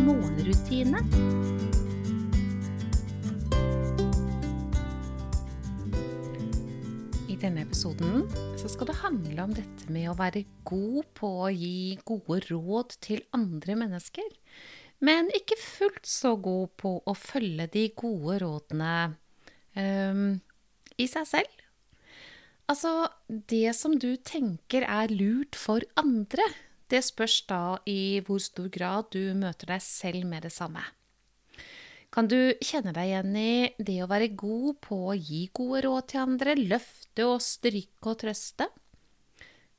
morgenrutine. I denne episoden så skal det handle om dette med å være god på å gi gode råd til andre mennesker, men ikke fullt så god på å følge de gode rådene um, i seg selv. Altså, det som du tenker er lurt for andre, det spørs da i hvor stor grad du møter deg selv med det samme. Kan du kjenne deg igjen i det å være god på å gi gode råd til andre, løfte og stryke og trøste?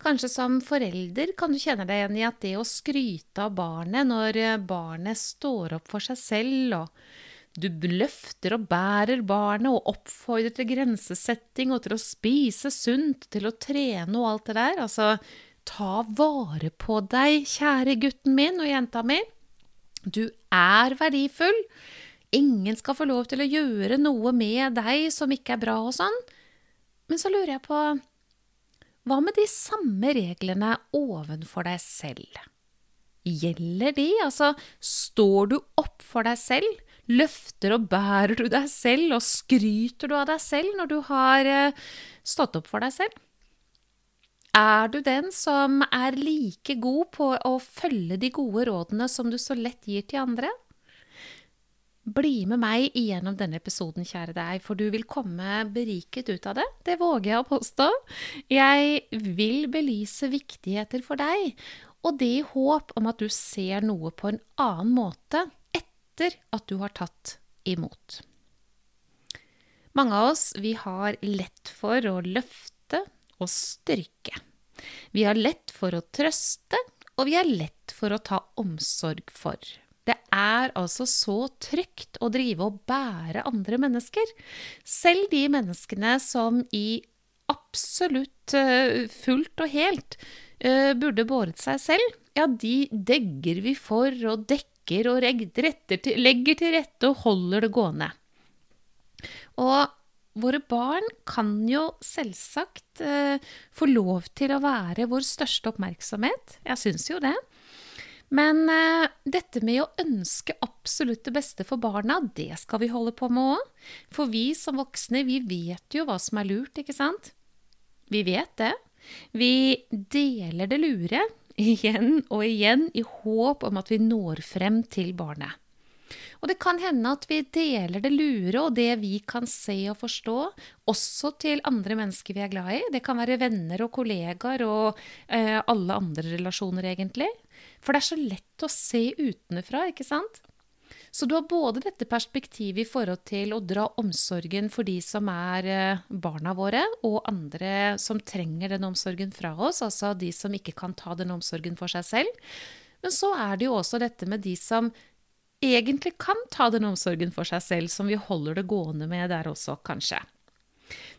Kanskje som forelder kan du kjenne deg igjen i at det å skryte av barnet når barnet står opp for seg selv og du løfter og bærer barnet og oppfordrer til grensesetting og til å spise sunt, til å trene og alt det der. Altså, ta vare på deg, kjære gutten min og jenta mi. Du er verdifull. Ingen skal få lov til å gjøre noe med deg som ikke er bra og sånn. Men så lurer jeg på Hva med de samme reglene ovenfor deg selv? Gjelder de? Altså, står du opp for deg selv? Løfter og bærer du deg selv, og skryter du av deg selv når du har eh, stått opp for deg selv? Er du den som er like god på å følge de gode rådene som du så lett gir til andre? Bli med meg igjennom denne episoden, kjære deg, for du vil komme beriket ut av det. Det våger jeg å påstå. Jeg vil belyse viktigheter for deg, og det i håp om at du ser noe på en annen måte etter at du har tatt imot. Mange av oss vi har lett for å løfte og styrke. Vi har lett for å trøste, og vi har lett for å ta omsorg for. Det er altså så trygt å drive og bære andre mennesker. Selv de menneskene som i absolutt uh, fullt og helt uh, burde båret seg selv, ja, de degger vi for og dekker og til, legger til rette og holder det gående. Og våre barn kan jo selvsagt eh, få lov til å være vår største oppmerksomhet. Jeg syns jo det. Men eh, dette med å ønske absolutt det beste for barna, det skal vi holde på med òg. For vi som voksne, vi vet jo hva som er lurt, ikke sant? Vi vet det. Vi deler det lure igjen og igjen i håp om at vi når frem til barnet. Og det kan hende at vi deler det lure og det vi kan se og forstå, også til andre mennesker vi er glad i. Det kan være venner og kollegaer og eh, alle andre relasjoner, egentlig. For det er så lett å se utenfra, ikke sant? Så du har både dette perspektivet i forhold til å dra omsorgen for de som er eh, barna våre, og andre som trenger den omsorgen fra oss, altså de som ikke kan ta den omsorgen for seg selv. Men så er det jo også dette med de som egentlig kan ta den omsorgen for seg selv, som vi holder det gående med der også, kanskje.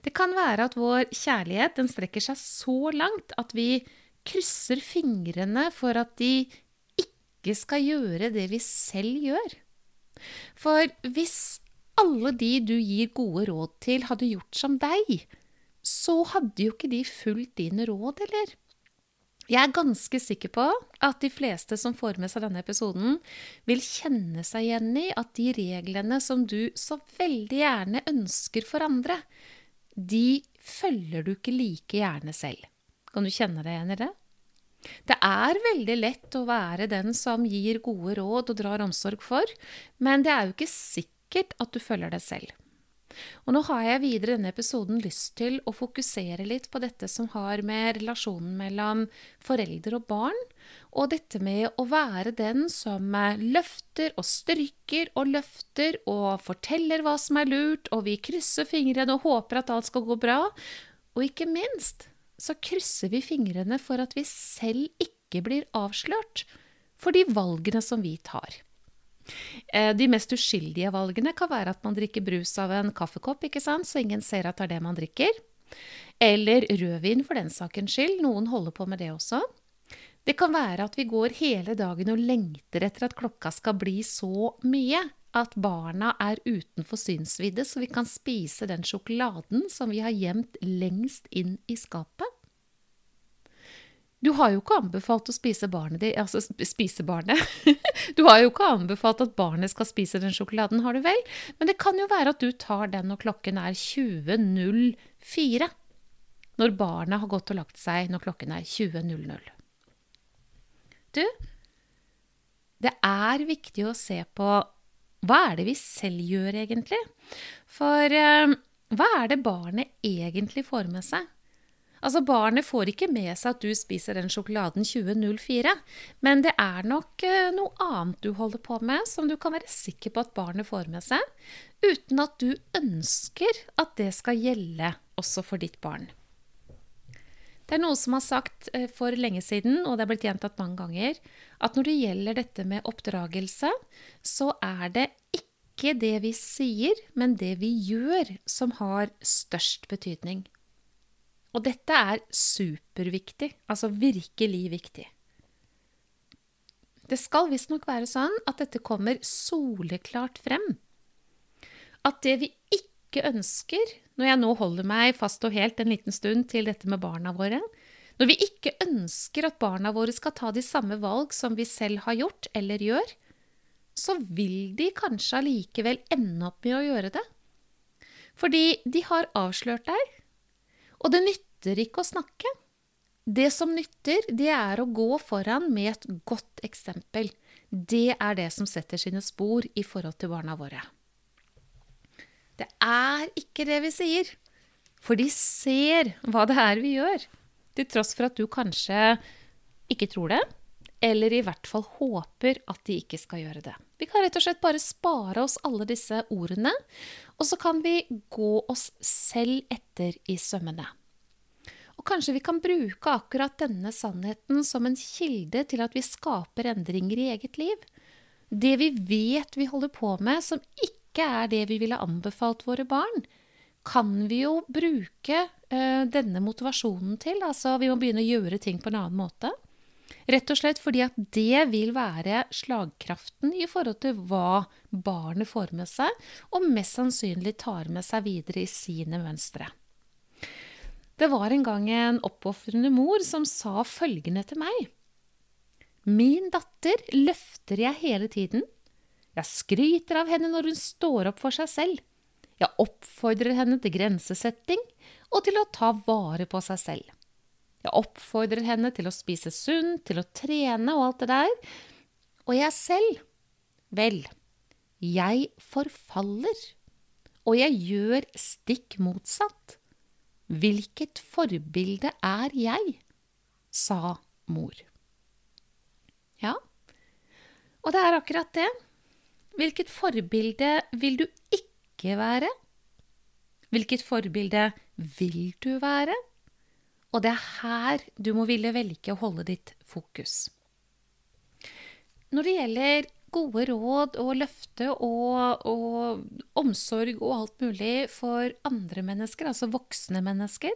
Det kan være at vår kjærlighet den strekker seg så langt at vi krysser fingrene for at de ikke skal gjøre det vi selv gjør. For hvis alle de du gir gode råd til, hadde gjort som deg, så hadde jo ikke de fulgt dine råd, eller? Jeg er ganske sikker på at de fleste som får med seg denne episoden, vil kjenne seg igjen i at de reglene som du så veldig gjerne ønsker for andre, de følger du ikke like gjerne selv. Kan du kjenne deg igjen i det? Det er veldig lett å være den som gir gode råd og drar omsorg for, men det er jo ikke sikkert at du følger det selv. Og nå har jeg videre denne episoden lyst til å fokusere litt på dette som har med relasjonen mellom foreldre og barn, og dette med å være den som løfter og stryker og løfter og forteller hva som er lurt, og vi krysser fingrene og håper at alt skal gå bra, og ikke minst så krysser vi fingrene for at vi selv ikke blir avslørt for de valgene som vi tar. Eh, de mest uskyldige valgene kan være at man drikker brus av en kaffekopp, ikke sant? så ingen ser at det er det man drikker. Eller rødvin, for den sakens skyld. Noen holder på med det også. Det kan være at vi går hele dagen og lengter etter at klokka skal bli så mye at barna er utenfor synsvidde, så vi kan spise den sjokoladen som vi har gjemt lengst inn i skapet. Du har jo ikke anbefalt å spise barnet ditt Altså spise barnet. Du har jo ikke anbefalt at barnet skal spise den sjokoladen, har du vel? Men det kan jo være at du tar den når klokken er 20.04. Når barnet har gått og lagt seg når klokken er 20.00. Du, det er viktig å se på hva er det vi selv gjør, egentlig? For eh, hva er det barnet egentlig får med seg? Altså, Barnet får ikke med seg at du spiser den sjokoladen 2004, men det er nok eh, noe annet du holder på med, som du kan være sikker på at barnet får med seg, uten at du ønsker at det skal gjelde også for ditt barn. Det er noe som har sagt eh, for lenge siden, og det er blitt gjentatt mange ganger, at når det gjelder dette med oppdragelse, så er det ikke det vi sier, men det vi gjør, som har størst betydning. Og dette er superviktig, altså virkelig viktig. Det skal visstnok være sånn at dette kommer soleklart frem. At det vi ikke ønsker, når jeg nå holder meg fast og helt en liten stund til dette med barna våre, når vi ikke ønsker at barna våre skal ta de samme valg som vi selv har gjort eller gjør, så vil de kanskje allikevel ende opp med å gjøre det. Fordi de har avslørt deg, og det nytter ikke å snakke. Det som nytter, det er å gå foran med et godt eksempel. Det er det som setter sine spor i forhold til barna våre. Det er ikke det vi sier, for de ser hva det er vi gjør. Til tross for at du kanskje ikke tror det, eller i hvert fall håper at de ikke skal gjøre det. Vi kan rett og slett bare spare oss alle disse ordene, og så kan vi gå oss selv etter i sømmene. Og kanskje vi kan bruke akkurat denne sannheten som en kilde til at vi skaper endringer i eget liv. Det vi vet vi holder på med, som ikke er det vi ville anbefalt våre barn, kan vi jo bruke ø, denne motivasjonen til. Altså, vi må begynne å gjøre ting på en annen måte. Rett og slett fordi at det vil være slagkraften i forhold til hva barnet får med seg, og mest sannsynlig tar med seg videre i sine mønstre. Det var en gang en oppofrende mor som sa følgende til meg. Min datter løfter jeg hele tiden. Jeg skryter av henne når hun står opp for seg selv. Jeg oppfordrer henne til grensesetting og til å ta vare på seg selv. Jeg oppfordrer henne til å spise sunt, til å trene og alt det der. Og jeg selv, vel, jeg forfaller. Og jeg gjør stikk motsatt. Hvilket forbilde er jeg? sa mor. Ja, og det er akkurat det. Hvilket forbilde vil du ikke være? Hvilket forbilde vil du være? Og det er her du må ville velge å holde ditt fokus. Når det gjelder gode råd og løfte og, og, omsorg og alt mulig for andre mennesker, altså voksne mennesker,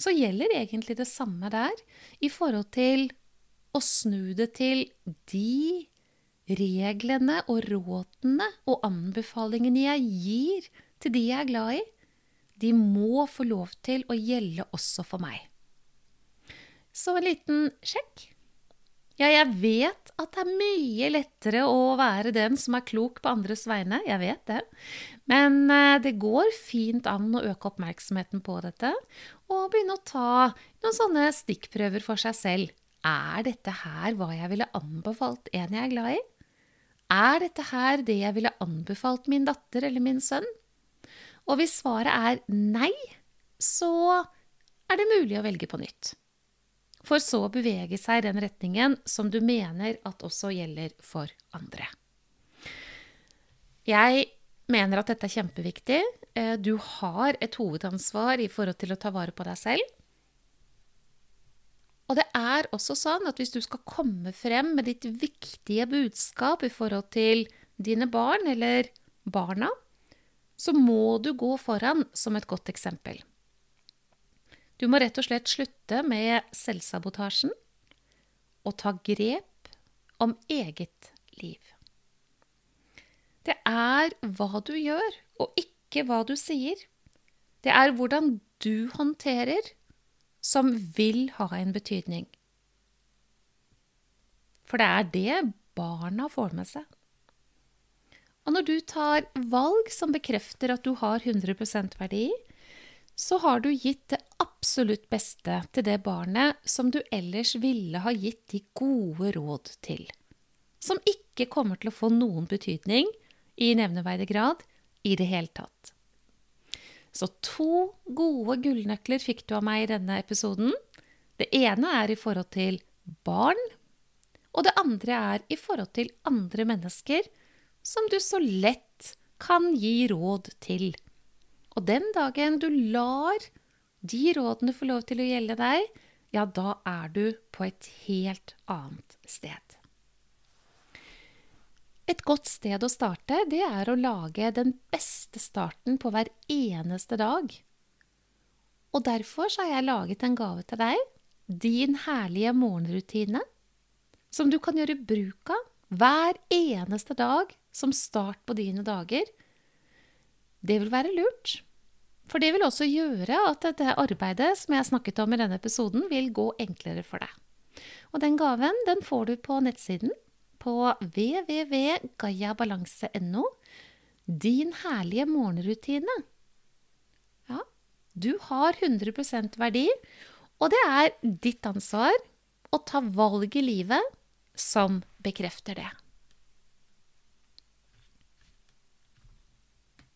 så gjelder egentlig det samme der i forhold til å snu det til de reglene og rådene og anbefalingene jeg gir til de jeg er glad i. De må få lov til å gjelde også for meg. Så en liten sjekk. Ja, jeg vet at det er mye lettere å være den som er klok på andres vegne, jeg vet det. Men eh, det går fint an å øke oppmerksomheten på dette, og begynne å ta noen sånne stikkprøver for seg selv. Er dette her hva jeg ville anbefalt en jeg er glad i? Er dette her det jeg ville anbefalt min datter eller min sønn? Og hvis svaret er nei, så er det mulig å velge på nytt for så å bevege seg i den retningen som du mener at også gjelder for andre. Jeg mener at dette er kjempeviktig. Eh, du har et hovedansvar i forhold til å ta vare på deg selv. Og det er også sånn at hvis du skal komme frem med ditt viktige budskap i forhold til dine barn eller barna, så må du gå foran som et godt eksempel. Du må rett og slett slutte med selvsabotasjen og ta grep om eget liv. Det er hva du gjør, og ikke hva du sier. Det er hvordan du håndterer, som vil ha en betydning. For det er det barna får med seg. Og når du tar valg som bekrefter at du har 100% verdi, så har du gitt det absolutt beste til det barnet som du ellers ville ha gitt de gode råd til. Som ikke kommer til å få noen betydning i nevneverdig grad i det hele tatt. Så to gode gullnøkler fikk du av meg i denne episoden. Det ene er i forhold til barn, og det andre er i forhold til andre mennesker som du så lett kan gi råd til. Og den dagen du lar de rådene få lov til å gjelde deg, ja, da er du på et helt annet sted. Et godt sted å starte, det er å lage den beste starten på hver eneste dag. Og derfor har jeg laget en gave til deg, din herlige morgenrutine, som du kan gjøre bruk av hver eneste dag som start på dine dager. Det vil være lurt. For det vil også gjøre at dette arbeidet som jeg snakket om i denne episoden, vil gå enklere for deg. Og den gaven den får du på nettsiden på www.gayabalanse.no. Din herlige morgenrutine. Ja, du har 100% verdi, og det er ditt ansvar å ta valg i livet som bekrefter det.